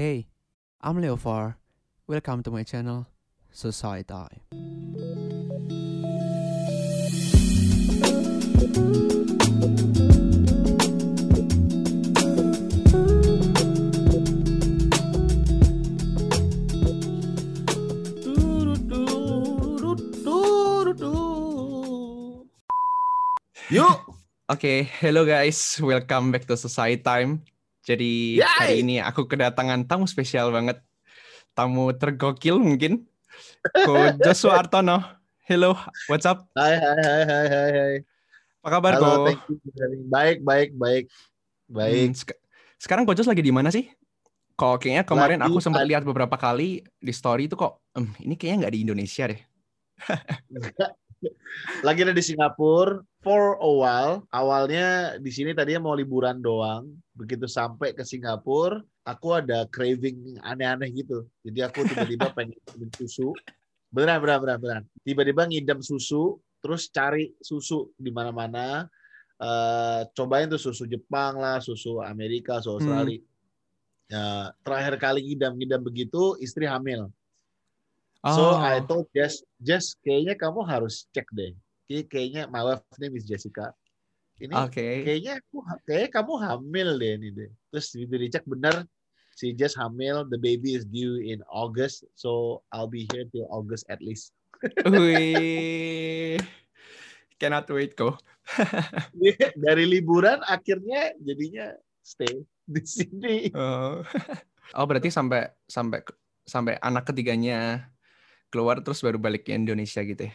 Hey, I'm Leofar. Welcome to my channel, Society. Yuk, Oke, hello guys, welcome back to Society Time. Jadi Yay! hari ini aku kedatangan tamu spesial banget, tamu tergokil mungkin, Ko Joshua Artono. Hello, what's up? hai hai hai hai hai hai. Apa kabar Halo, Ko? Baik, baik, baik. Baik. Hmm, sek- sekarang Ko Jos lagi di mana sih? Kok kayaknya kemarin Lagi aku sempat lihat beberapa kali di story itu kok, "Em, ini kayaknya nggak di Indonesia deh. Lagi ada di Singapura for a while. Awalnya di sini tadinya mau liburan doang. Begitu sampai ke Singapura, aku ada craving aneh-aneh gitu. Jadi aku tiba-tiba pengen minum susu. Beneran, beneran, beneran, beneran. Tiba-tiba ngidam susu, terus cari susu di mana-mana. Eh, cobain tuh susu Jepang lah, susu Amerika, susu Australia. Ya, terakhir kali ngidam-ngidam begitu, istri hamil. So Oh, I told Jess, Jess kayaknya kamu harus cek deh. Kay- Kayaknya my wife name is Jessica. Ini oke. kayaknya aku kayaknya kamu hamil deh ini deh. Terus itu dicek bener si Jess hamil, the baby is due in August, so I'll be here till August at least. Wih, cannot wait Ko. Dari liburan akhirnya jadinya stay di sini. Oh. oh berarti sampai sampai sampai anak ketiganya keluar terus baru balik ke Indonesia gitu ya?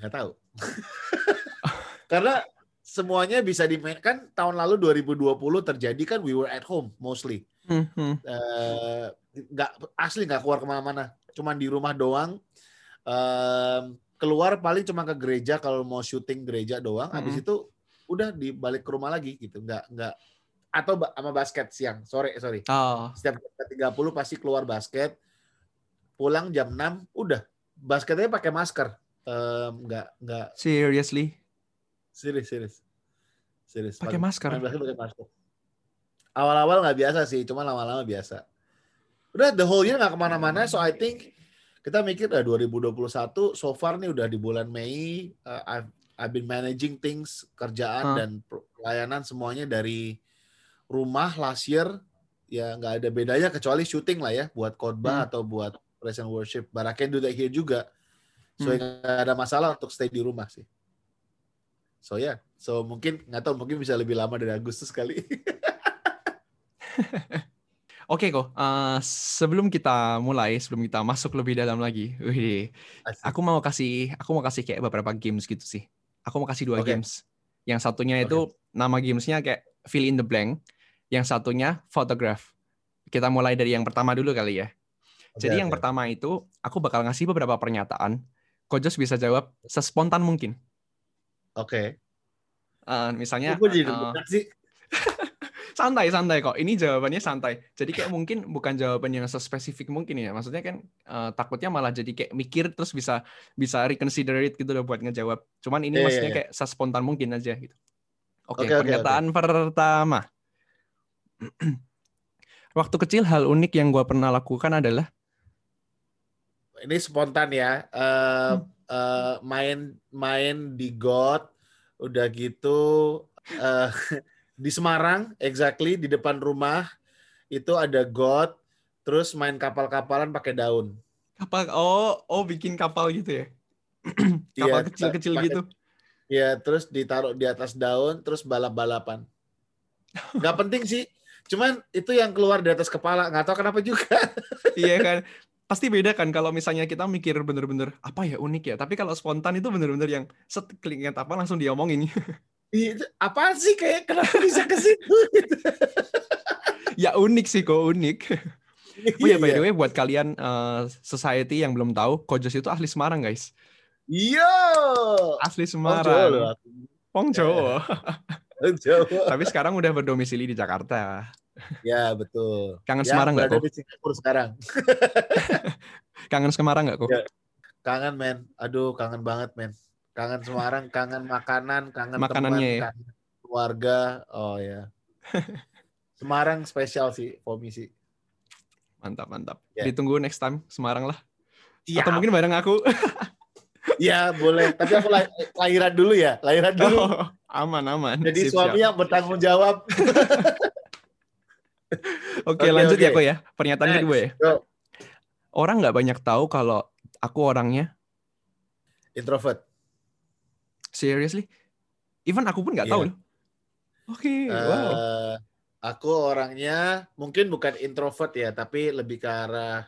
Nggak tahu. Karena semuanya bisa dimainkan tahun lalu 2020 terjadi kan we were at home mostly. Mhm. eh, nggak asli nggak keluar ke mana-mana, cuman di rumah doang. Em, keluar paling cuma ke gereja kalau mau syuting gereja doang. Habis Mm-mm. itu udah dibalik ke rumah lagi gitu, nggak nggak atau sama basket siang sore sorry Oh, setiap jam 30 pasti keluar basket pulang jam 6 udah basketnya pakai masker Nggak nggak seriously? serius serius serius Pakai masker? main basket pakai masker awal-awal nggak biasa sih cuma lama-lama biasa udah the whole year nggak ke mana-mana so I think kita mikir ah 2021 so far nih udah di bulan Mei uh, I've I've been managing things kerjaan Huh. dan pelayanan semuanya dari rumah last year ya nggak ada bedanya kecuali syuting lah ya buat khotbah Hmm. atau buat praise and worship but I can do that here juga so Hmm. nggak ada masalah untuk stay di rumah sih so ya yeah. so mungkin nggak tahu mungkin bisa lebih lama dari Agustus kali Oke kok. Eh, sebelum kita mulai, sebelum kita masuk lebih dalam lagi, wih, aku mau kasih, aku mau kasih kayak beberapa games gitu sih. Aku mau kasih dua Oke. games. Yang satunya itu nama gamesnya kayak fill in the blank. Yang satunya photograph. Kita mulai dari yang pertama dulu kali ya. Jadi yang pertama itu aku bakal ngasih beberapa pernyataan. Kojos bisa jawab sespontan mungkin. oke misalnya gue jadi eh, deg-degan sih santai santai kok. Ini jawabannya santai. Jadi kayak mungkin bukan jawaban yang sespesifik mungkin ya. Maksudnya kan eh, takutnya malah jadi kayak mikir terus bisa bisa reconsider it gitu loh buat ngejawab. Cuman ini Iya, iya, maksudnya iya. kayak sespontan mungkin aja gitu. Oke, Oke, oke, pernyataan pertama. Waktu kecil hal unik yang gua pernah lakukan adalah ini spontan ya Eh, Hmm. eh, main main di God udah gitu eh, di Semarang exactly di depan rumah itu ada God terus main kapal-kapalan pakai daun kapal oh oh bikin kapal gitu ya. Iya, kapal kecil-kecil pakai- gitu. ya terus ditaruh di atas daun terus balap-balapan nggak penting sih cuman itu yang keluar di atas kepala nggak tahu kenapa juga iya kan pasti beda kan kalau misalnya kita mikir bener-bener apa ya unik ya? Tapi kalau spontan itu bener-bener yang set keinget apa langsung diomongin. Itu apaan sih? Kayak kenapa bisa ke situ? Ya unik sih kok unik. Oh ya by Iya. the way buat kalian eh, society yang belum tahu Kojos itu asli Semarang guys. Iya. asli Semarang. Pong Jawa. Oh, Jawa. tapi sekarang udah berdomisili di Jakarta Ya betul. kangen Ya, Semarang nggak kok di Singapura sekarang. kangen Semarang nggak kok Ya. Kangen men. Aduh kangen banget men. Kangen Semarang, kangen makanan, kangen Makanannya teman, ya? kangen keluarga. Oh ya. Semarang spesial sih sih. Mantap, mantap. Ya. Ditunggu next time Semarang lah. Iya, Atau mungkin bareng aku. Iya, boleh. Tapi aku lah- lahiran dulu ya, lahiran dulu. Oh, aman, aman. Jadi Sip, suami siap. yang bertanggung jawab. Oke, Oke, lanjut ya oke. kok ya. Pernyataan Next, kedua ya. go. Orang nggak banyak tahu kalau aku orangnya Introvert. seriously. Even aku pun nggak Iya. tahu loh. Oke, wow. Eh, aku orangnya mungkin bukan introvert ya, tapi lebih ke arah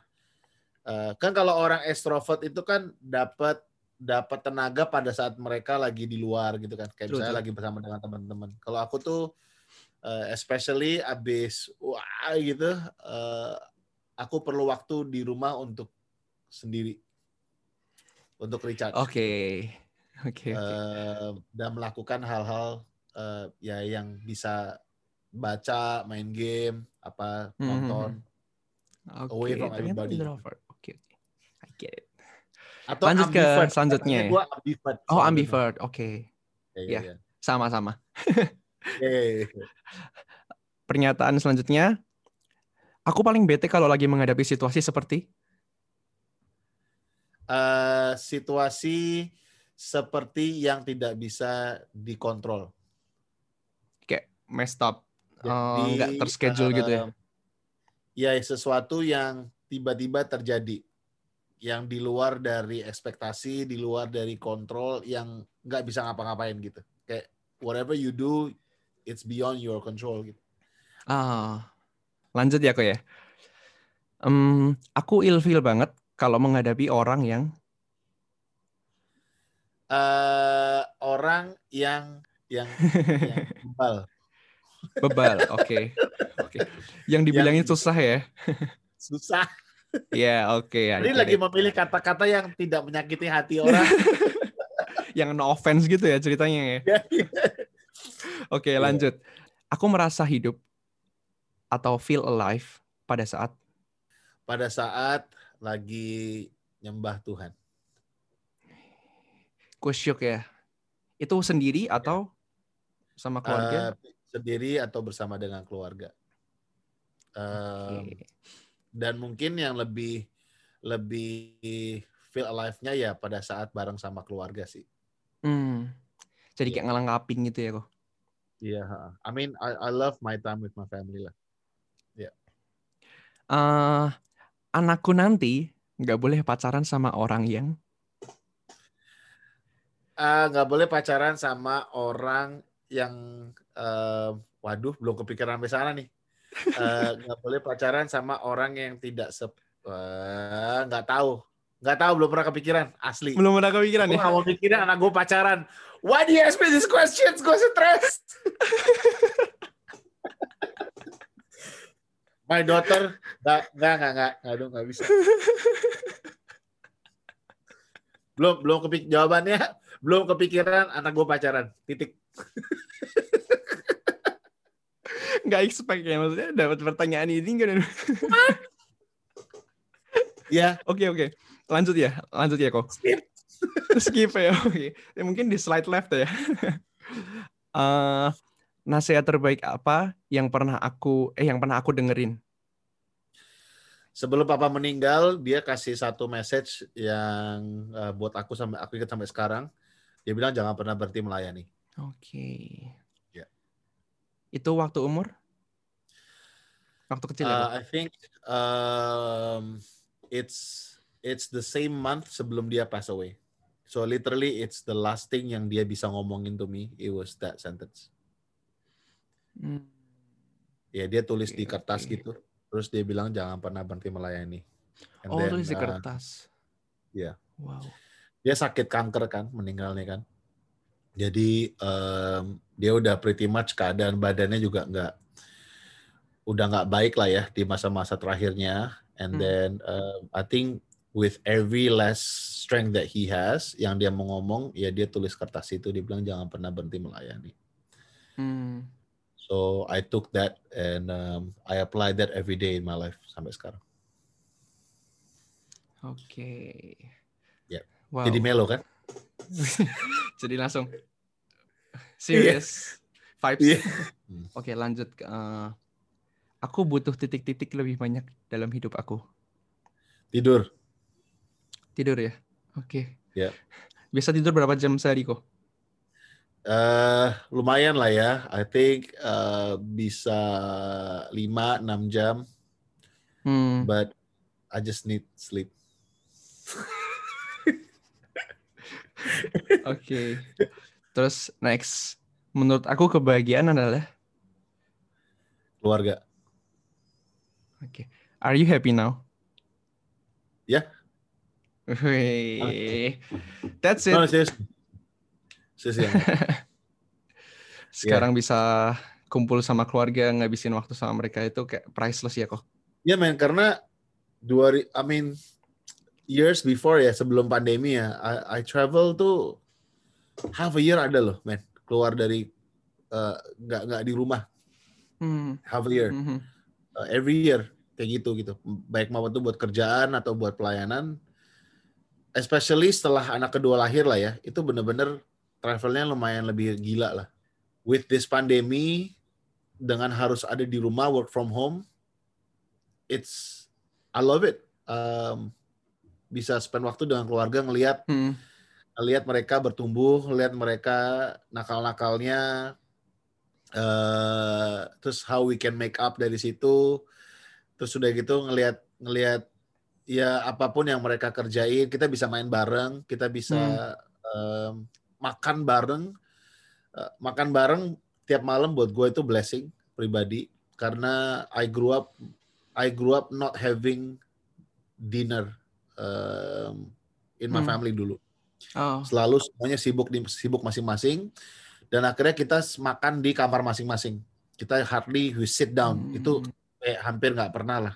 eh, kan kalau orang extrovert itu kan dapat dapat tenaga pada saat mereka lagi di luar gitu kan, kayak True, misalnya true. lagi bersama dengan teman-teman. Kalau aku tuh eh, especially abis wah gitu, eh, aku perlu waktu di rumah untuk sendiri untuk recharge. Oke, oke, oke. eh, dan melakukan hal-hal eh, ya yang bisa baca, main game, apa Mhm. nonton Oke, away from everybody. Oke, oke. I get it. atau Lanjut ke selanjutnya ya. gua ambivert. Oh, ambivert. Oke, Ya, Ya. ya, ya. sama-sama. Pernyataan selanjutnya, aku paling bete kalau lagi menghadapi situasi seperti Eh, situasi seperti yang tidak bisa dikontrol. kayak messed up, eh, nggak terschedule gitu ya. eh, Ya sesuatu yang tiba-tiba terjadi, yang di luar dari ekspektasi, di luar dari kontrol, yang nggak bisa ngapa-ngapain gitu. Kayak whatever you do, it's beyond your control gitu. Ah, lanjut ya kok ya. Em, aku ilfeel banget kalau menghadapi orang yang eh orang yang yang, yang bebal. bebal. Oke, oke. Yang dibilangin susah ya. susah. Ya, oke. I Ini get lagi memilih kata-kata yang tidak menyakiti hati orang. Yang no offense gitu ya ceritanya ya. Oke, Iya. lanjut. Aku merasa hidup atau feel alive pada saat Pada saat lagi nyembah Tuhan. kusyuk ya. Itu sendiri atau sama keluarga? Eh, sendiri atau bersama dengan keluarga. Eh, Oke. Dan mungkin yang lebih lebih feel alive-nya ya pada saat bareng sama keluarga sih. Hmm. Jadi iya. kayak ngelengkapin gitu ya kok. Iya. ha. I mean, I, I love my time with my family lah. eh anakku nanti nggak boleh pacaran sama orang yang Ah, nggak boleh pacaran sama orang yang eh, waduh belum kepikiran sampai sana nih Eh, nggak boleh pacaran sama orang yang tidak sep eh, nggak tahu nggak tahu belum pernah kepikiran. Asli. Belum ada kepikiran gue ya. nggak mau mikirin anak gue pacaran. Why do you ask me these questions? Gue stress my daughter nggak nggak nggak nggak nggak dong nggak bisa. Belum belum kepik jawabannya belum kepikiran anak gue pacaran. Titik. Nggak expect ya maksudnya dapat pertanyaan ini kan. ya. Oke oke. Lanjut ya, lanjut ya kok. skip Skip ya. Oke. Ya, mungkin di slide left ya. Eh nasihat terbaik apa yang pernah aku eh yang pernah aku dengerin? sebelum papa meninggal dia kasih satu message yang eh, buat aku sampai aku ingat sampai sekarang dia bilang jangan pernah berhenti melayani Oke. Ya. Itu waktu umur? Waktu kecil? Uh? I think um, it's it's the same month sebelum dia pass away. So literally it's the last thing yang dia bisa ngomongin to me. It was that sentence. Hmm. Ya dia tulis di Oke, kertas oke. gitu. Terus dia bilang jangan pernah berhenti melayani. And Oh, then, tulis di uh, kertas. iya. Wow. dia sakit kanker kan meninggalnya kan. Jadi um, dia udah pretty much keadaan badannya juga nggak udah nggak baik lah ya di masa-masa terakhirnya. And Hmm. then um, I think with every less strength that he has, yang dia mau ngomong ya dia tulis kertas itu dia bilang jangan pernah berhenti melayani. Hmm. So I took that and um, I applied that every day in my life sampai sekarang. Oke. Ya. Wow. Jadi melo kan? Jadi langsung serious vibes. Iya. Oke, lanjut ke eh, Aku butuh titik-titik lebih banyak dalam hidup aku. Tidur. Tidur ya? Oke. Ya. Biasa tidur berapa jam sehari kok? Eh lumayan lah ya. I think eh, bisa 5-6 jam. Hmm. But I just need sleep. Oke. Terus next, menurut aku kebahagiaan adalah Keluarga. Oke. Are you happy now? Ya. Wih. That's it. No, serius. Serius ya. Sekarang bisa kumpul sama keluarga, ngabisin waktu sama mereka itu kayak priceless ya kok. Ya men, karena dua, I mean years before ya sebelum pandemi ya, I, I travel tuh half a year ada loh, men keluar dari eh, nggak nggak di rumah Hmm. half a year, mhm. Uh, every year kayak gitu gitu, baik mau itu buat kerjaan atau buat pelayanan, especially setelah anak kedua lahir lah ya, itu bener-bener travelnya lumayan lebih gila lah. With this pandemi dengan harus ada di rumah work from home, it's I love it. Um, bisa spend waktu dengan keluarga ngelihat Hmm. ngelihat mereka bertumbuh, ngelihat mereka nakal-nakalnya, eh terus how we can make up dari situ, terus udah gitu ngelihat ngelihat ya apa pun yang mereka kerjain, kita bisa main bareng, kita bisa em, makan bareng, Eh, makan bareng tiap malam buat gue itu blessing pribadi. Karena I grew up I grew up not having dinner um, in my Hmm. family dulu. Oh. selalu semuanya sibuk di sibuk masing-masing. Dan akhirnya kita makan di kamar masing-masing. Kita hardly we sit down. Hmm. itu eh, hampir nggak pernah lah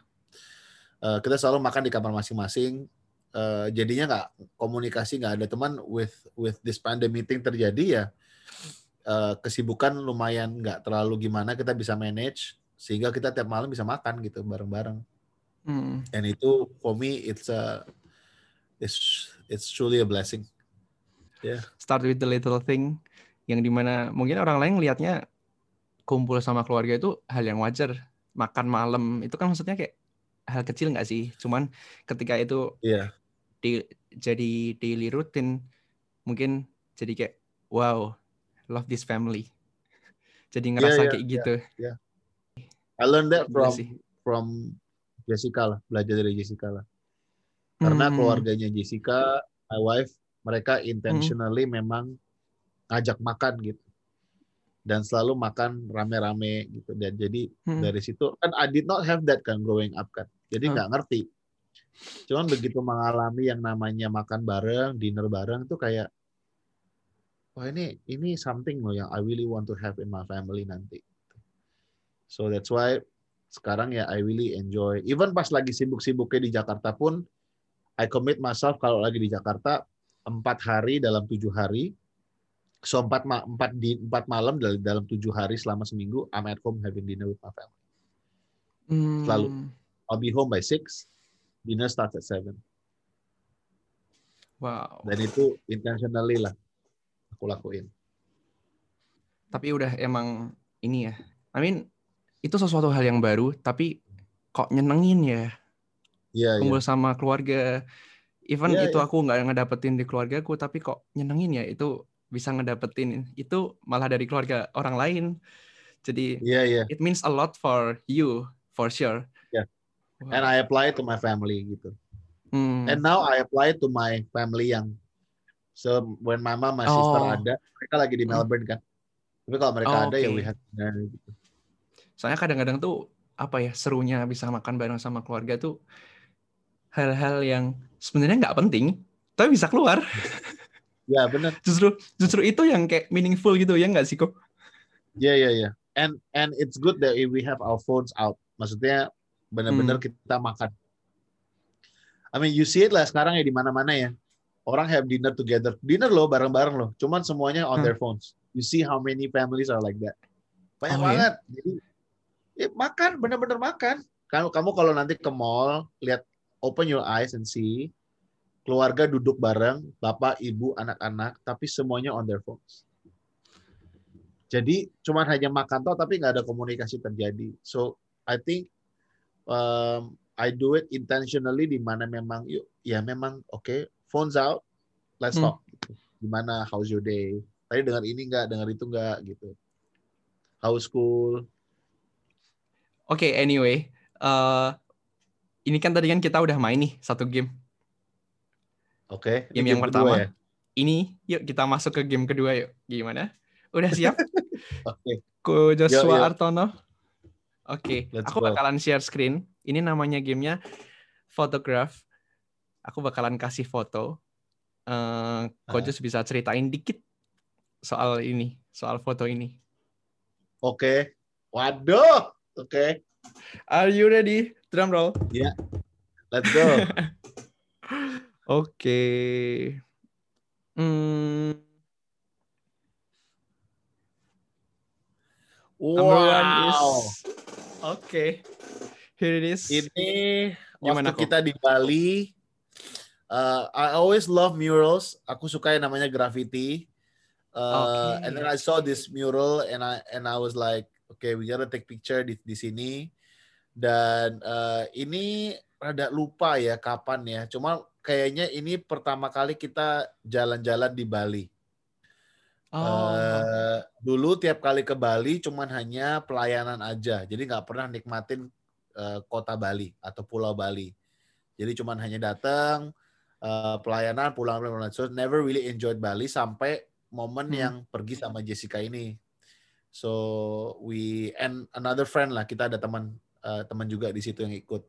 Eh, kita selalu makan di kamar masing-masing. Eh, jadinya nggak komunikasi nggak ada. Teman with with this pandemic meeting terjadi ya eh, kesibukan lumayan nggak terlalu gimana. Kita bisa manage sehingga kita tiap malam bisa makan gitu bareng-bareng. Hmm. and itu for me it's a it's it's truly a blessing. Start with the little thing yang di mana mungkin orang lain lihatnya kumpul sama keluarga itu hal yang wajar. Makan malam itu kan maksudnya kayak hal kecil nggak sih? Cuman ketika itu Iya. di, jadi daily routine mungkin jadi kayak wow love this family. Jadi ngerasa iya, kayak gitu. I learned that Gila from from Jessica lah, belajar dari Jessica lah. Karena Hmm. keluarganya Jessica, my wife, mereka intentionally memang ngajak makan gitu. Dan selalu makan rame-rame gitu. Dan jadi Hmm. dari situ kan I did not have that kan growing up kan. Jadi nggak ngerti. Cuman begitu mengalami yang namanya makan bareng, dinner bareng tuh kayak wah ini ini something loh yang I really want to have in my family nanti. So that's why sekarang ya I really enjoy. Even pas lagi sibuk-sibuknya di Jakarta pun, I commit myself kalau lagi di Jakarta empat hari dalam tujuh hari. So empat ma empat di empat malam dalam dalam tujuh hari selama seminggu, I'm at home having dinner with my family. Hmm. selalu. I'll be home by six. Dinner starts at seven. Wow. Dan itu intentionally lah aku lakuin. Tapi udah emang ini ya. I mean itu sesuatu hal yang baru tapi kok nyenengin ya Iya, iya. kumpul sama keluarga. Even Iya, itu iya. aku nggak ngedapetin di keluargaku tapi kok nyenengin ya itu bisa ngedapetin itu malah dari keluarga orang lain. Jadi Iya, iya. it means a lot for you for sure. Yeah. Wow. And I apply it to my family gitu. Hmm. And now I apply it to my family yang so when my mom, my sister Oh. ada, mereka lagi di Hmm. Melbourne kan. Tapi kalau mereka Oh, ada ya oke. we have dinner gitu. Soalnya kadang-kadang tuh apa ya serunya bisa makan bareng sama keluarga tuh hal-hal yang sebenarnya nggak penting tapi bisa keluar. Ya benar. Justru justru itu yang kayak meaningful gitu ya nggak sih kok? Ya ya ya. And and it's good that we have our phones out. Maksudnya benar-benar Hmm. kita makan. I mean you see it lah sekarang ya di mana-mana ya. Orang have dinner together. Dinner loh bareng-bareng loh. Cuman semuanya on Hmm. their phones. You see how many families are like that. Banyak Oh, ya? banget. Jadi ya makan bener-bener makan. Kamu kamu kalau nanti ke mall lihat open your eyes and see keluarga duduk bareng, bapak, ibu, anak-anak, tapi semuanya on their phones. Jadi cuman hanya makan toh tapi nggak ada komunikasi terjadi. So I think um, I do it intentionally di mana memang yuk ya memang oke okay, phones out let's Hmm. talk gimana how's your day tadi dengar ini nggak dengar itu nggak gitu how's school Oke, anyway, eh, ini kan tadi kan kita udah main nih satu game. oke Ini Game yang kedua pertama. ya? Ini, yuk kita masuk ke game kedua yuk. Gimana? Udah siap? oke Ko Joshua Yuk, yuk. Artono. Oke, Let's aku go. bakalan share screen. Ini namanya gamenya Photograph. Aku bakalan kasih foto. Eh, Ko Ah. Jos bisa ceritain dikit soal ini, soal foto ini. oke waduh oke Are you ready? Drum roll. let's go Oke. Hmm, number one is Oke. Here it is. ini Gimana, waktu Ko? kita di Bali uh, I always love murals aku suka yang namanya graffiti uh, Oke. and then I saw this mural and I and I was like okay we gotta take picture di di sini dan uh, ini rada lupa ya kapan ya cuma kayaknya ini pertama kali kita jalan-jalan di Bali Oh, Eh, dulu tiap kali ke Bali cuman hanya pelayanan aja, jadi nggak pernah nikmatin eh, kota Bali atau Pulau Bali. Jadi cuman hanya datang eh, pelayanan pulang pulang so never really enjoyed Bali sampai momen Hmm. yang pergi sama Jessica ini. So we and another friend lah kita ada teman eh, teman juga di situ yang ikut.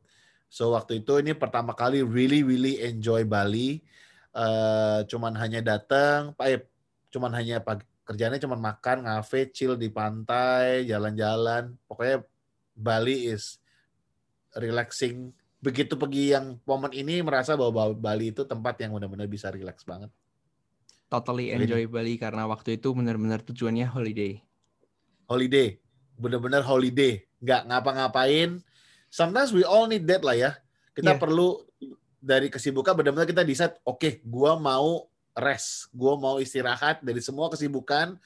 So waktu itu ini pertama kali really really enjoy Bali. Eh, cuman hanya datang, eh, cuman hanya pagi, kerjanya cuman makan, ngafe, chill di pantai, jalan-jalan. Pokoknya Bali is relaxing. Begitu pergi yang momen ini merasa bahwa Bali itu tempat yang benar-benar bisa relax banget. totally Jadi- enjoy Bali karena waktu itu benar-benar tujuannya holiday. Holiday, benar-benar holiday, nggak ngapa-ngapain. Sometimes we all need that lah ya. Kita Iya. perlu dari kesibukan benar-benar kita decide, oke, gua mau rest, gua mau istirahat dari semua kesibukan,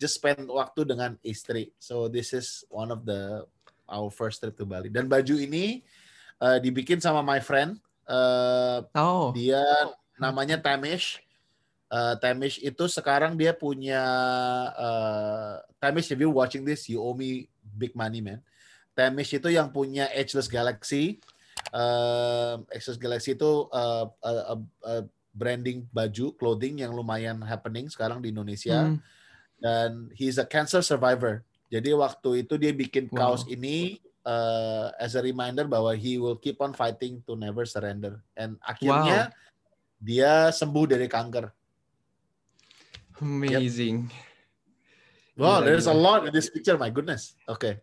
just spend waktu dengan istri. So this is one of the our first trip to Bali. Dan baju ini uh, dibikin sama my friend. Uh, Oh, dia namanya Tamish. Uh, Tamish itu sekarang dia punya uh, Tamish if you watching this you owe me big money man. Tamish itu yang punya Ageless Galaxy. Uh, Ageless Galaxy itu uh, uh, uh, uh, branding baju clothing yang lumayan happening sekarang di Indonesia hmm, dan he's a cancer survivor. Jadi waktu itu dia bikin Wow. kaos ini uh, as a reminder bahwa he will keep on fighting to never surrender. And akhirnya dia sembuh dari kanker. amazing. Wow, Gila, there's a lot in this picture. My goodness. Oke.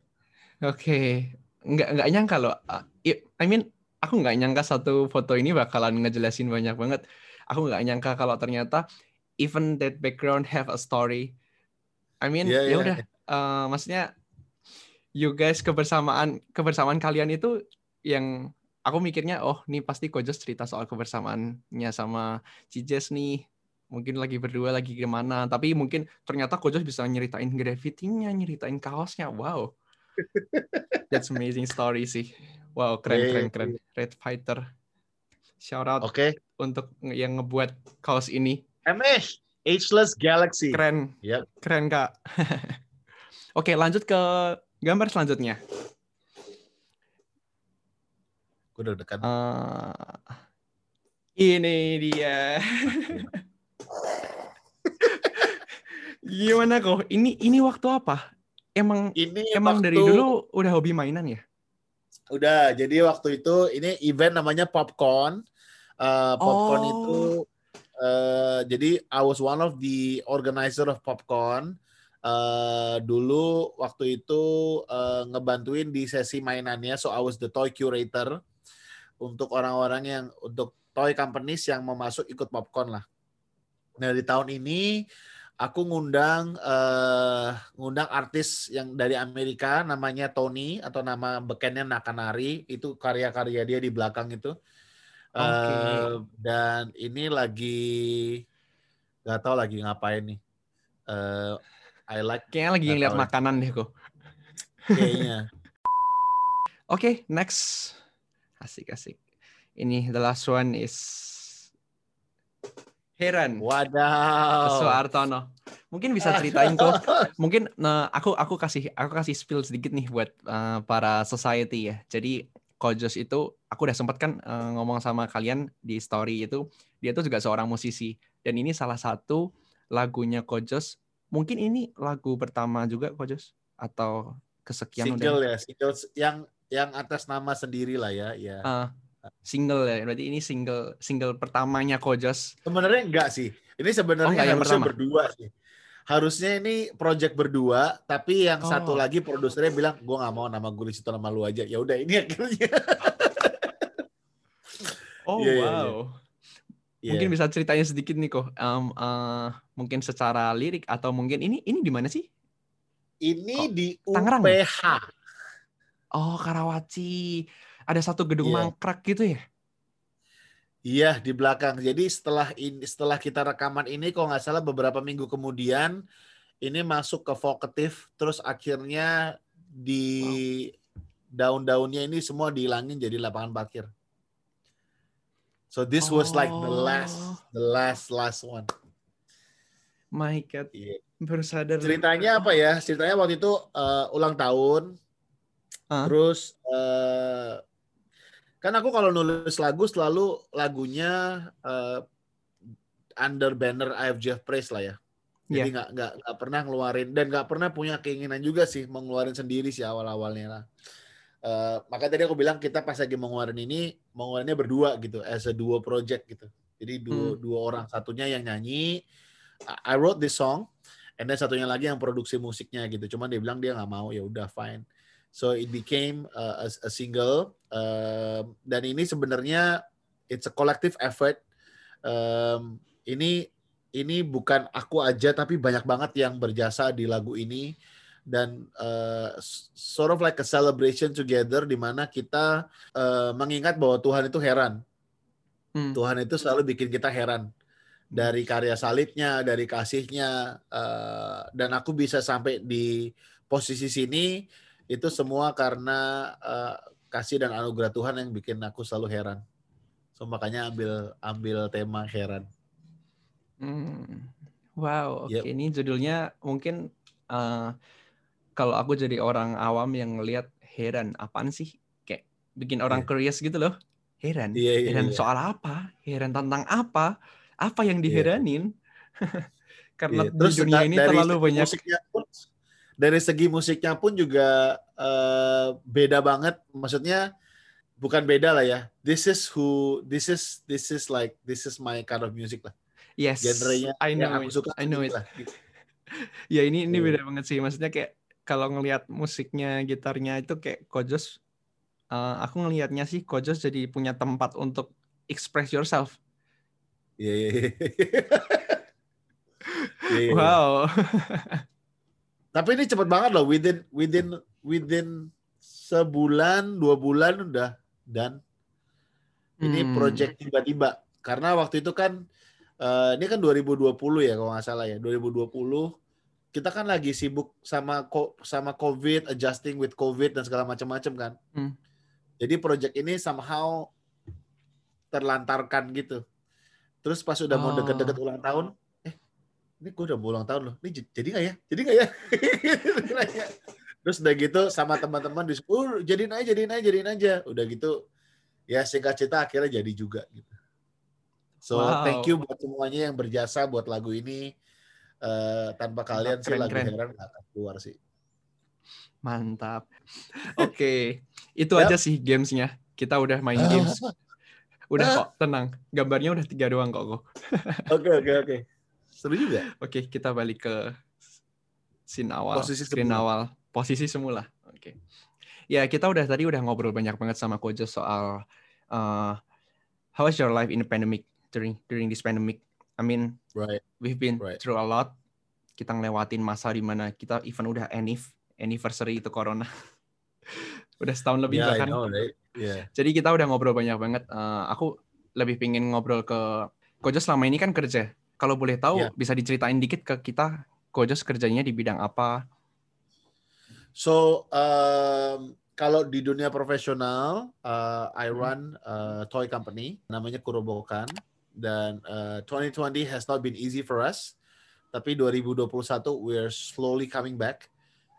Oke, nggak nggak nyangka loh. I I mean, aku nggak nyangka satu foto ini bakalan ngejelasin banyak banget. Aku nggak nyangka kalau ternyata even that background have a story. I mean, Iya, ya iya. udah. uh, maksudnya, you guys kebersamaan kebersamaan kalian itu yang aku mikirnya, oh, nih pasti Kojos cerita soal kebersamaannya sama Cijes nih. Mungkin lagi berdua lagi gimana. Tapi mungkin ternyata Kojos bisa nyeritain graffiti-nya, nyeritain kaosnya. Wow. That's amazing story sih. Wow, keren Iya, keren iya. keren. Red Fighter. Shout out Oke. Untuk yang ngebuat kaos ini. Amish, Ageless Galaxy. Keren. Yep. Keren, Kak. Oke, lanjut ke gambar selanjutnya. Gue udah dekat. Eh, ini dia. Gimana kok? Ini ini waktu apa? Emang Ini emang waktu, dari dulu udah hobi mainan ya? udah. Jadi waktu itu ini event namanya Popcorn. Uh, popcorn Oh. itu uh, jadi I was one of the organizer of Popcorn. Uh, dulu waktu itu uh, ngebantuin di sesi mainannya, so I was the toy curator untuk orang-orang yang untuk toy companies yang mau masuk ikut Popcorn lah. Nah di tahun ini aku ngundang eh, ngundang artis yang dari Amerika namanya Tony atau nama bekennya Nakanari itu karya-karya dia di belakang itu. Eh, Oke. dan ini lagi nggak tahu lagi ngapain nih. Eh, I like Kayaknya lagi ngeliat ya. makanan deh kok. kayaknya. Oke, next. Asik asik. Ini the last one is Heran. Wadaw. Soehartono. Mungkin bisa ceritain kok. Mungkin nah, aku aku kasih aku kasih spill sedikit nih buat uh, para society ya. Jadi Kojos itu aku udah sempat kan uh, ngomong sama kalian di story itu dia tuh juga seorang musisi dan ini salah satu lagunya Kojos. Mungkin ini lagu pertama juga Kojos atau kesekian single udah. ya, single yang yang atas nama sendiri lah ya, ya. Uh, single ya. Berarti ini single single pertamanya Kojos. Sebenarnya enggak sih. Ini sebenarnya Oh, yang pertama. berdua sih. Harusnya ini project berdua, tapi yang Oh. satu lagi produsernya bilang, gue nggak mau nama gue di situ nama lu aja. Ya udah ini akhirnya. Oh Iya, iya, wow. iya. Mungkin bisa ceritain sedikit nih kok. Um, uh, mungkin secara lirik atau mungkin ini ini di mana sih? Ini Kok di Tangerang? UPH. Oh Karawaci. Ada satu gedung Iya. mangkrak gitu ya? Iya di belakang. Jadi setelah ini setelah kita rekaman ini, kalau nggak salah beberapa minggu kemudian ini masuk ke vokatif, terus akhirnya di daun-daunnya ini semua dihilangin jadi lapangan parkir. So this was like the last, Oh. the last last one. My God. Iya. Baru sadar. Ceritanya apa ya? Ceritanya waktu itu eh, ulang tahun, Ah. terus eh, kan aku kalau nulis lagu selalu lagunya eh, under banner I have Jeff Praise lah ya. Jadi Iya. nggak nggak nggak pernah ngeluarin dan nggak pernah punya keinginan juga sih mau ngeluarin sendiri sih awal awalnya lah. Eh, makanya tadi aku bilang kita pas lagi mau ngeluarin ini mau ngeluarinnya berdua gitu, as a duo project gitu. Jadi dua Hmm. dua orang, satunya yang nyanyi. I I wrote this song, and then satunya lagi yang produksi musiknya gitu. Cuman dia bilang dia nggak mau, ya udah fine. So it became uh, a, a single. Um, dan ini sebenarnya it's a collective effort. Um, ini ini bukan aku aja tapi banyak banget yang berjasa di lagu ini dan uh, sort of like a celebration together di mana kita uh, mengingat bahwa Tuhan itu heran. Hmm. Tuhan itu selalu bikin kita heran dari karya salibnya, dari kasihnya, uh, dan aku bisa sampai di posisi sini itu semua karena uh, kasih dan anugerah Tuhan yang bikin aku selalu heran. So makanya ambil ambil tema heran. Hmm. Wow, oke. Yep. Ini judulnya mungkin eh, kalau aku jadi orang awam yang ngelihat heran, apaan sih? Kayak bikin orang Iya. curious gitu loh. Heran. Iya iya. Heran iya. soal apa? Heran tentang apa? Apa yang Iya. diheranin? Karena Iya. di dunia ini dari terlalu banyak. musiknya pun, dari segi musiknya pun juga eh, beda banget. Maksudnya bukan beda lah ya. This is who this is this is like this is my kind of music lah. Yes, Genrenya I know yang aku it. suka I know ini it. lah. gitu. Ya ini ini Iya. beda banget sih. Maksudnya kayak kalau ngelihat musiknya, gitarnya itu kayak Kojos. eh, aku ngelihatnya sih Kojos jadi punya tempat untuk express yourself. Iya iya. iya. Iya, iya. Wow. Tapi ini cepet banget loh within within within sebulan dua bulan udah dan ini Hmm. project tiba-tiba karena waktu itu kan eh, ini kan 2020 ya kalau nggak salah ya 2020 kita kan lagi sibuk sama sama covid adjusting with covid dan segala macam-macam kan Hmm. jadi project ini somehow terlantarkan gitu terus pas udah mau Oh. deket-deket ulang tahun ini gue udah ulang tahun loh ini jadi nggak ya jadi nggak ya terus udah gitu sama teman-teman di uh, jadiin aja jadiin aja jadiin aja udah gitu ya singkat cerita akhirnya jadi juga gitu so Wow. thank you buat semuanya yang berjasa buat lagu ini Eh, tanpa kalian sih lagu keren. heran nggak akan keluar sih Mantap. Oke, itu Yap. aja sih gamesnya. Kita udah main games. Udah kok, tenang. Gambarnya udah tiga doang kok. oke oke oke seru juga Oke, kita balik ke scene awal. Posisi screen semula. awal. Posisi semula. Oke. Ya, kita udah tadi udah ngobrol banyak banget sama Kojo soal uh, how was your life in the pandemic during during this pandemic. I mean, right we've been Right. through a lot. Kita ngelewatin masa di mana kita even udah anniv anniversary itu corona. udah setahun lebih yeah, I bahkan. know, right? yeah. Jadi kita udah ngobrol banyak banget. Eh, aku lebih pingin ngobrol ke Kojo selama ini kan kerja. Kalau boleh tahu Iya. bisa diceritain dikit ke kita Kojo kerjanya di bidang apa? So um, kalau di dunia profesional, uh, I run a toy company namanya Kurobokan dan uh, 2020 has not been easy for us. Tapi 2021 we're slowly coming back.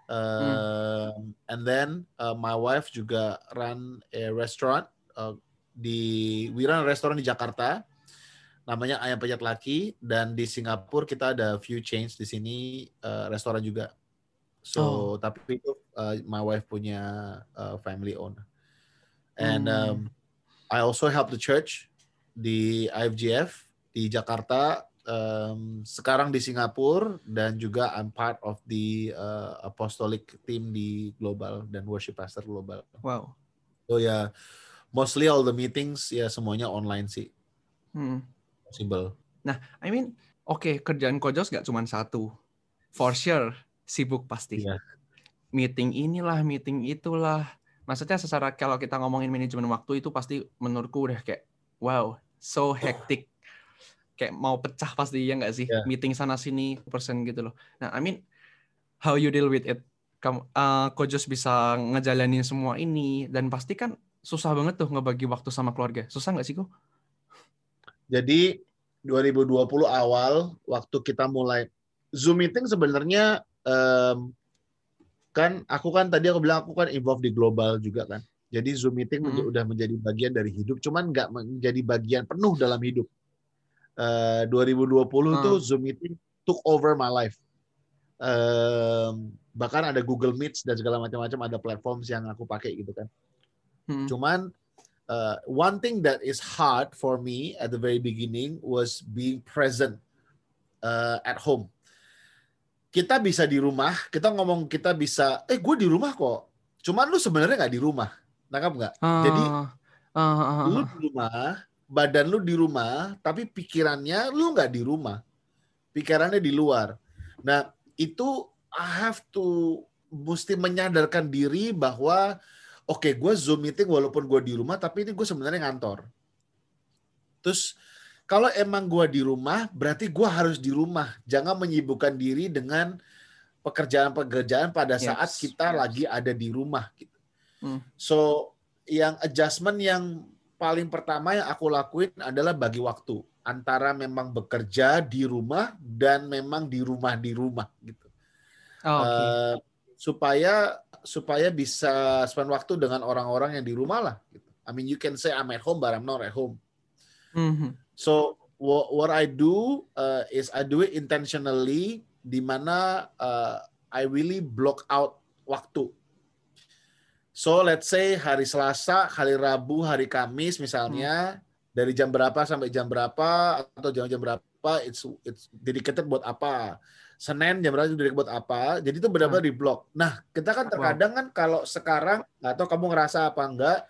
Uh, hmm. And then uh, my wife juga run a restaurant uh, di we run a restaurant di Jakarta namanya Ayam Penyet Laki dan di Singapura kita ada few chains di sini uh, restoran juga. So oh. tapi itu uh, my wife punya uh, family owned. And hmm. um, I also help the church di IFGF di Jakarta, um, sekarang di Singapura dan juga I'm part of the uh, apostolic team di global dan worship pastor global. Wow. So ya yeah, mostly all the meetings ya semuanya online sih. Hmm. Possible. Nah, I mean, oke okay, kerjaan Kojos gak cuma satu. For sure sibuk pasti. Yeah. Meeting inilah, meeting itulah. Maksudnya secara kalau kita ngomongin manajemen waktu itu pasti menurutku udah kayak wow, so hectic. Kayak mau pecah pasti ya nggak sih? Yeah. Meeting sana sini persen gitu loh. Nah, I mean how you deal with it? Kamu uh, Kojos bisa ngejalanin semua ini dan pasti kan susah banget tuh ngebagi waktu sama keluarga. Susah nggak sih kok? Jadi 2020 awal waktu kita mulai Zoom meeting sebenarnya um, kan aku kan tadi aku bilang aku kan involved di global juga kan. Jadi Zoom meeting hmm. udah menjadi bagian dari hidup, cuman nggak menjadi bagian penuh dalam hidup. Uh, 2020 hmm. tuh Zoom meeting took over my life. Um, bahkan ada Google Meet dan segala macam-macam ada platforms yang aku pakai gitu kan. Hmm. Cuman uh, one thing that is hard for me at the very beginning was being present uh, at home kita bisa di rumah, kita ngomong kita bisa, eh gue di rumah kok. Cuman lu sebenarnya nggak di rumah, nangkap nggak? Uh, Jadi uh, uh, uh, lu di rumah, badan lu di rumah, tapi pikirannya lu nggak di rumah, pikirannya di luar. Nah itu I have to mesti menyadarkan diri bahwa oke okay, gue zoom meeting walaupun gue di rumah, tapi ini gue sebenarnya ngantor. Terus kalau emang gue di rumah, berarti gue harus di rumah. Jangan menyibukkan diri dengan pekerjaan-pekerjaan pada saat yes, kita yes. lagi ada di rumah. Gitu. Hmm. So, yang adjustment yang paling pertama yang aku lakuin adalah bagi waktu antara memang bekerja di rumah dan memang di rumah di rumah gitu. Oh, okay. uh, supaya supaya bisa spend waktu dengan orang-orang yang di rumah lah. Gitu. I mean, you can say I'm at home, but I'm not at home. Mm -hmm. So what, what I do uh, is I do it intentionally di mana uh, I really block out waktu. So let's say hari Selasa, hari Rabu, hari Kamis misalnya hmm. dari jam berapa sampai jam berapa atau jam-jam berapa it's it's dedicated buat apa. Senin jam berapa dedicated buat apa. Jadi itu benar-benar hmm. di blok. Nah, kita kan terkadang kan kalau sekarang atau kamu ngerasa apa enggak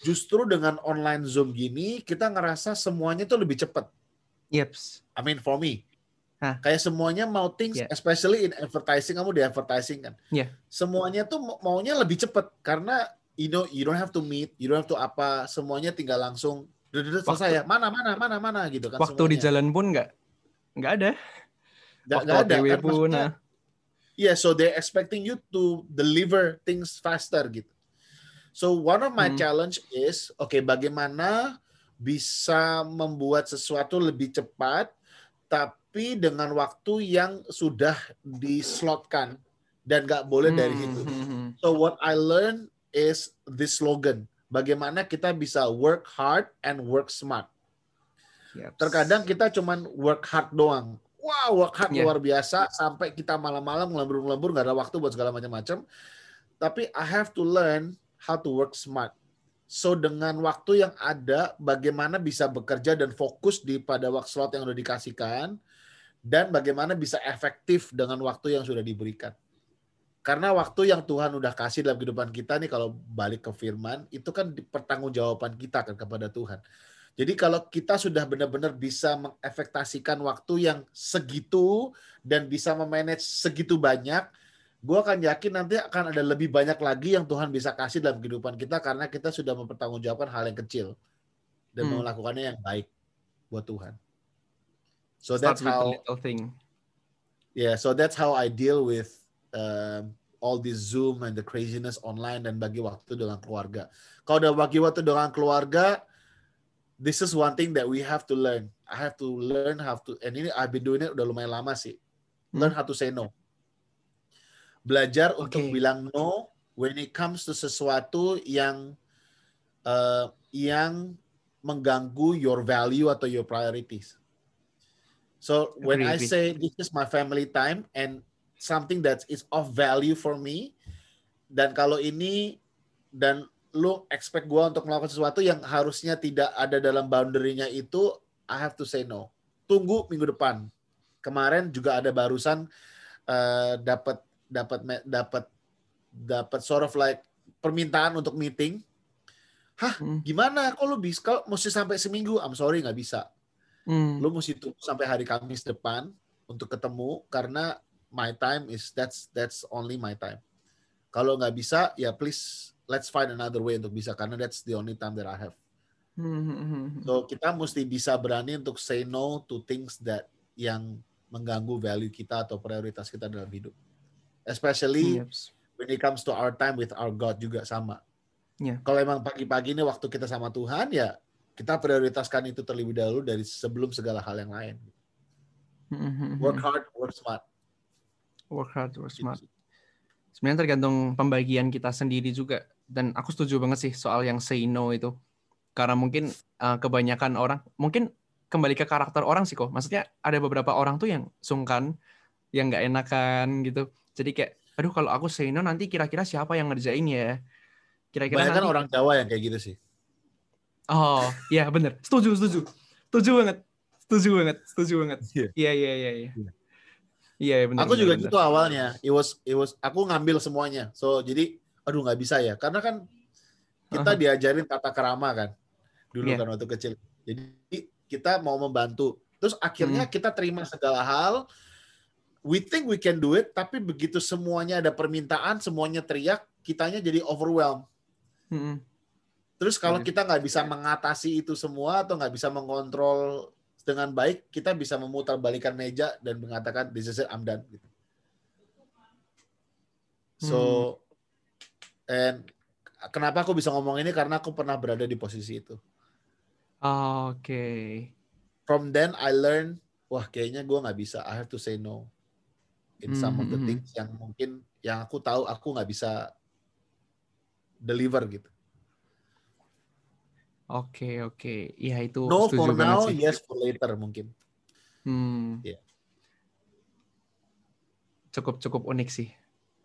justru dengan online Zoom gini kita ngerasa semuanya tuh lebih cepat. Yeps. I mean for me. Hah? Kayak semuanya mau things, yeah. especially in advertising, kamu di advertising kan. Yeah. Semuanya tuh maunya lebih cepat karena you know you don't have to meet, you don't have to apa, semuanya tinggal langsung selesai ya. Mana mana mana mana gitu kan. Waktu semuanya. di jalan pun nggak nggak ada. Nggak, nggak ada. Nah. Yeah, so they expecting you to deliver things faster gitu. So one of my hmm. challenge is, oke, okay, bagaimana bisa membuat sesuatu lebih cepat, tapi dengan waktu yang sudah dislotkan dan nggak boleh dari hmm. itu. Hmm, hmm. So what I learn is this slogan: bagaimana kita bisa work hard and work smart. Yep. Terkadang kita cuman work hard doang. Wow, work hard yeah. luar biasa sampai kita malam-malam ngelambur-ngelambur nggak ada waktu buat segala macam-macam. Tapi I have to learn how to work smart. So dengan waktu yang ada, bagaimana bisa bekerja dan fokus di pada waktu slot yang sudah dikasihkan, dan bagaimana bisa efektif dengan waktu yang sudah diberikan. Karena waktu yang Tuhan udah kasih dalam kehidupan kita nih kalau balik ke firman, itu kan pertanggungjawaban kita kan kepada Tuhan. Jadi kalau kita sudah benar-benar bisa mengefektasikan waktu yang segitu dan bisa memanage segitu banyak, gue akan yakin nanti akan ada lebih banyak lagi yang Tuhan bisa kasih dalam kehidupan kita karena kita sudah mempertanggungjawabkan hal yang kecil dan hmm. melakukannya yang baik buat Tuhan. So Start that's how little thing. Yeah, so that's how I deal with uh, all this Zoom and the craziness online dan bagi waktu dengan keluarga. Kalau udah bagi waktu dengan keluarga, this is one thing that we have to learn. I have to learn how to, and ini I've been doing it udah lumayan lama sih. Learn how to say no. Belajar okay. untuk bilang no when it comes to sesuatu yang uh, yang mengganggu your value atau your priorities. So when I say this is my family time and something that is of value for me, dan kalau ini dan lu expect gue untuk melakukan sesuatu yang harusnya tidak ada dalam boundary-nya itu, I have to say no. Tunggu minggu depan. Kemarin juga ada barusan uh, dapat dapat dapat dapat sort of like permintaan untuk meeting. Hah, hmm. gimana? Kok lu bisa? Kalau mesti sampai seminggu? I'm sorry, nggak bisa Hmm. Lu mesti tunggu sampai hari Kamis depan untuk ketemu karena my time is that's that's only my time. Kalau nggak bisa, ya please let's find another way untuk bisa karena that's the only time that I have. Hmm, hmm, hmm, so kita mesti bisa berani untuk say no to things that yang mengganggu value kita atau prioritas kita dalam hidup. Especially yes. when it comes to our time with our God juga sama. Yeah. Kalau emang pagi-pagi ini waktu kita sama Tuhan ya kita prioritaskan itu terlebih dahulu dari sebelum segala hal yang lain. Mm-hmm. Work hard, work smart. Work hard, work smart. Sebenarnya tergantung pembagian kita sendiri juga. Dan aku setuju banget sih soal yang say no itu. Karena mungkin uh, kebanyakan orang, mungkin kembali ke karakter orang sih kok. Maksudnya ada beberapa orang tuh yang sungkan, yang nggak enakan gitu. Jadi kayak, aduh kalau aku say no nanti kira-kira siapa yang ngerjain ya? Kira-kira nanti... orang Jawa yang kayak gitu sih. Oh, iya bener. Setuju, setuju. Setuju banget. Setuju banget. Setuju banget. Iya, iya, iya, iya. Iya, iya, iya benar. Aku juga bener. gitu awalnya. It was it was aku ngambil semuanya. So, jadi aduh nggak bisa ya. Karena kan kita uh -huh. diajarin tata kerama kan. Dulu yeah. kan waktu kecil. Jadi kita mau membantu. Terus akhirnya hmm. kita terima segala hal. We think we can do it, tapi begitu semuanya ada permintaan, semuanya teriak, kitanya jadi overwhelmed. Hmm Terus kalau kita nggak bisa mengatasi itu semua atau nggak bisa mengontrol dengan baik, kita bisa memutar balikan meja dan mengatakan this is it, I'm done. Gitu. So, hmm. And kenapa aku bisa ngomong ini karena aku pernah berada di posisi itu. Oke. Okay. From then I learn, wah kayaknya gue nggak bisa. I have to say no in some hmm. of the hmm, hmm. things yang mungkin yang aku tahu aku nggak bisa deliver gitu. Oke oke, iya itu no for now, sih. yes for later mungkin. Hmm. Yeah. Cukup cukup unik sih.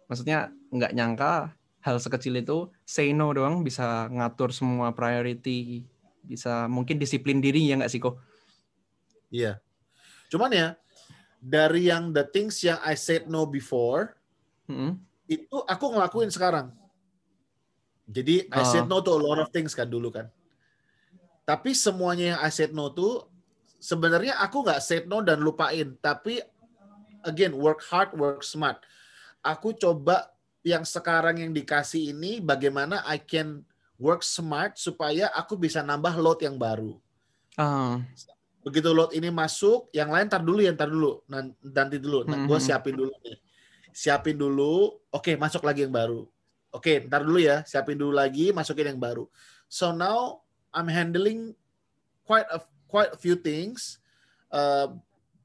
Maksudnya nggak nyangka hal sekecil itu say no doang bisa ngatur semua priority, bisa mungkin disiplin diri ya nggak sih kok? Iya. Cuman ya dari yang the things yang I said no before, hmm. itu aku ngelakuin sekarang. Jadi I said oh. no to a lot of things kan dulu kan. Tapi semuanya yang I said no to sebenarnya aku nggak said no dan lupain. Tapi again work hard, work smart. Aku coba yang sekarang yang dikasih ini bagaimana I can work smart supaya aku bisa nambah load yang baru. Uh. Begitu load ini masuk, yang lain tar dulu ya, ntar dulu, nanti dulu. Nah, gue mm-hmm. siapin dulu nih. Siapin dulu, oke okay, masuk lagi yang baru. Oke, okay, ntar dulu ya, siapin dulu lagi, masukin yang baru. So now I'm handling quite a quite a few things. Uh,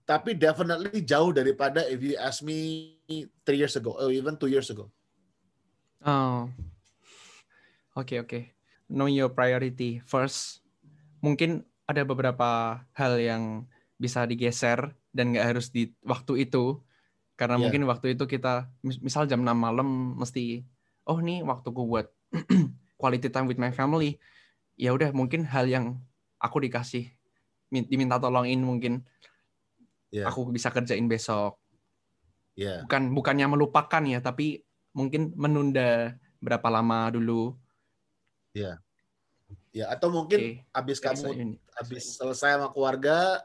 tapi definitely jauh daripada if you ask me three years ago or even two years ago. Oh, oke okay, oke. Okay. Know your priority first. Mungkin ada beberapa hal yang bisa digeser dan nggak harus di waktu itu karena yeah. mungkin waktu itu kita misal jam 6 malam mesti oh nih waktuku buat quality time with my family ya udah mungkin hal yang aku dikasih diminta tolongin mungkin yeah. aku bisa kerjain besok. Yeah. Bukan bukannya melupakan ya, tapi mungkin menunda berapa lama dulu. Ya. Yeah. Ya, atau mungkin okay. habis kamu habis selesai sama keluarga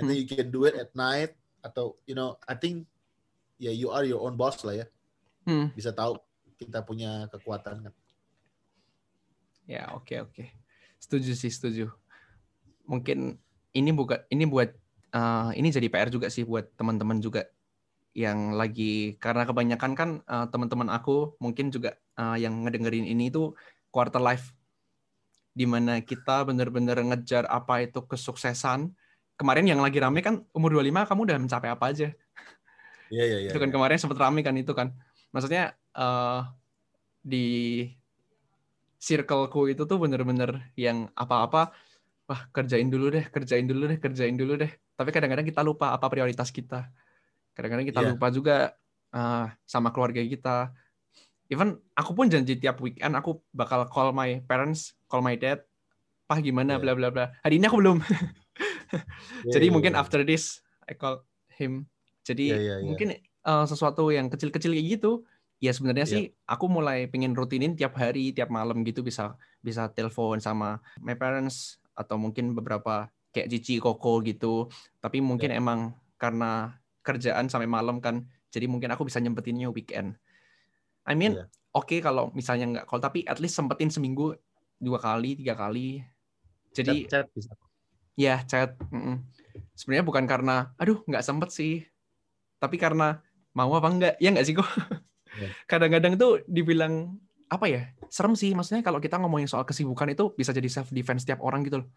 and hmm. then you can do it at night atau you know, I think ya yeah, you are your own boss lah ya. Hmm. Bisa tahu kita punya kekuatan kan. Ya, oke okay, oke. Okay. Setuju sih, setuju. Mungkin ini bukan ini buat uh, ini jadi PR juga sih buat teman-teman juga yang lagi karena kebanyakan kan uh, teman-teman aku mungkin juga uh, yang ngedengerin ini tuh quarter life di mana kita bener-bener ngejar apa itu kesuksesan. Kemarin yang lagi rame kan umur 25 kamu udah mencapai apa aja. Iya, iya, iya. Itu kan iya. kemarin sempat rame kan itu kan. Maksudnya uh, di circleku itu tuh bener-bener yang apa-apa wah kerjain dulu deh, kerjain dulu deh, kerjain dulu deh. Tapi kadang-kadang kita lupa apa prioritas kita. Kadang-kadang kita Yeah. lupa juga uh, sama keluarga kita. Even aku pun janji tiap weekend aku bakal call my parents, call my dad, pah gimana, Yeah. bla bla bla. Hari ini aku belum. Iya, Jadi iya, mungkin iya. after this I call him. Jadi Iya, iya, iya. mungkin uh, sesuatu yang kecil-kecil kayak gitu. Ya sebenarnya Iya. sih aku mulai pengen rutinin tiap hari, tiap malam gitu bisa bisa telepon sama my parents atau mungkin beberapa kayak Cici, Koko gitu. Tapi mungkin Iya. emang karena kerjaan sampai malam kan, jadi mungkin aku bisa nyempetinnya weekend. I mean, Iya. oke kalau misalnya nggak call, tapi at least sempetin seminggu dua kali, tiga kali. Jadi Chat, chat bisa. Ya, chat. Mm-mm. Sebenarnya bukan karena, aduh, nggak sempet sih. Tapi karena mau apa enggak. Ya nggak sih kok. Iya. Kadang-kadang tuh dibilang, apa ya, serem sih. Maksudnya kalau kita ngomongin soal kesibukan itu bisa jadi self-defense tiap orang gitu loh.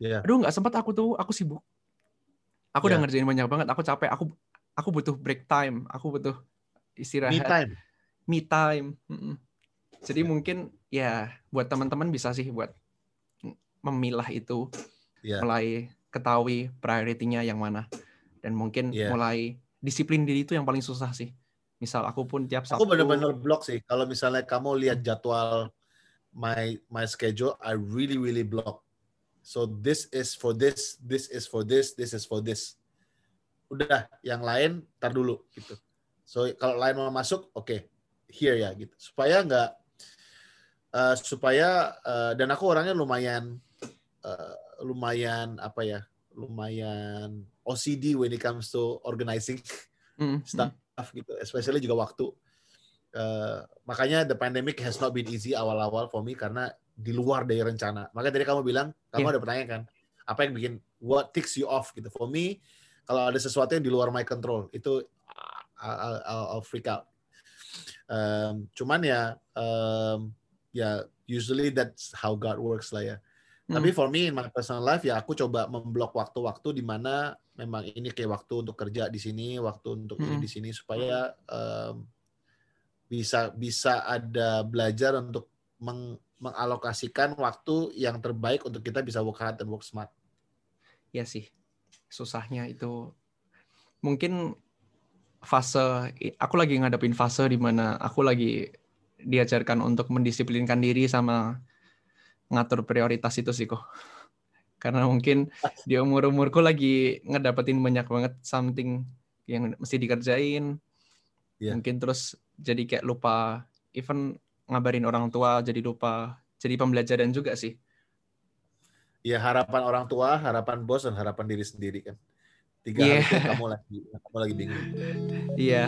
Iya. Aduh, nggak sempet aku tuh, aku sibuk. Aku udah Iya. ngerjain banyak banget, aku capek, aku aku butuh break time, aku butuh istirahat Me time. me time. Jadi Ya. mungkin ya buat teman-teman bisa sih buat memilah itu, Iya. mulai ketahui prioritinya yang mana, dan mungkin Iya. mulai disiplin diri itu yang paling susah sih. Misal aku pun tiap Sabtu. Aku benar-benar block sih. Kalau misalnya kamu lihat jadwal my my schedule, I really really block. So this is for this, this is for this, this is for this. Udah, yang lain tar dulu gitu. So kalau lain mau masuk, oke, here ya gitu. Supaya nggak, eh, supaya eh, dan aku orangnya lumayan, eh, lumayan apa ya, lumayan OCD when it comes to organizing Mm, mm. stuff gitu, especially juga waktu. Eh, makanya the pandemic has not been easy awal-awal for me karena di luar dari rencana. Makanya tadi kamu bilang, kamu Iya. ada pertanyaan kan, apa yang bikin what ticks you off gitu. For me, kalau ada sesuatu yang di luar my control, itu I'll, I'll- I'll freak out. Um, cuman ya, um, ya usually that's how God works lah ya. Mm. Tapi for me in my personal life ya aku coba memblok waktu-waktu di mana memang ini kayak waktu untuk kerja di sini, waktu untuk ini Mm-mm. di sini supaya um, bisa bisa ada belajar untuk meng- mengalokasikan waktu yang terbaik untuk kita bisa work hard dan work smart. Ya sih, susahnya itu mungkin fase aku lagi ngadepin fase di mana aku lagi diajarkan untuk mendisiplinkan diri sama ngatur prioritas itu sih kok. Karena mungkin di umur-umurku lagi ngedapetin banyak banget something yang mesti dikerjain. Iya. Mungkin terus jadi kayak lupa even ngabarin orang tua jadi lupa. Jadi pembelajaran juga sih. Ya harapan orang tua, harapan bos dan harapan diri sendiri kan. Tiga Iya. hal yang kamu lagi kamu lagi bingung. Iya.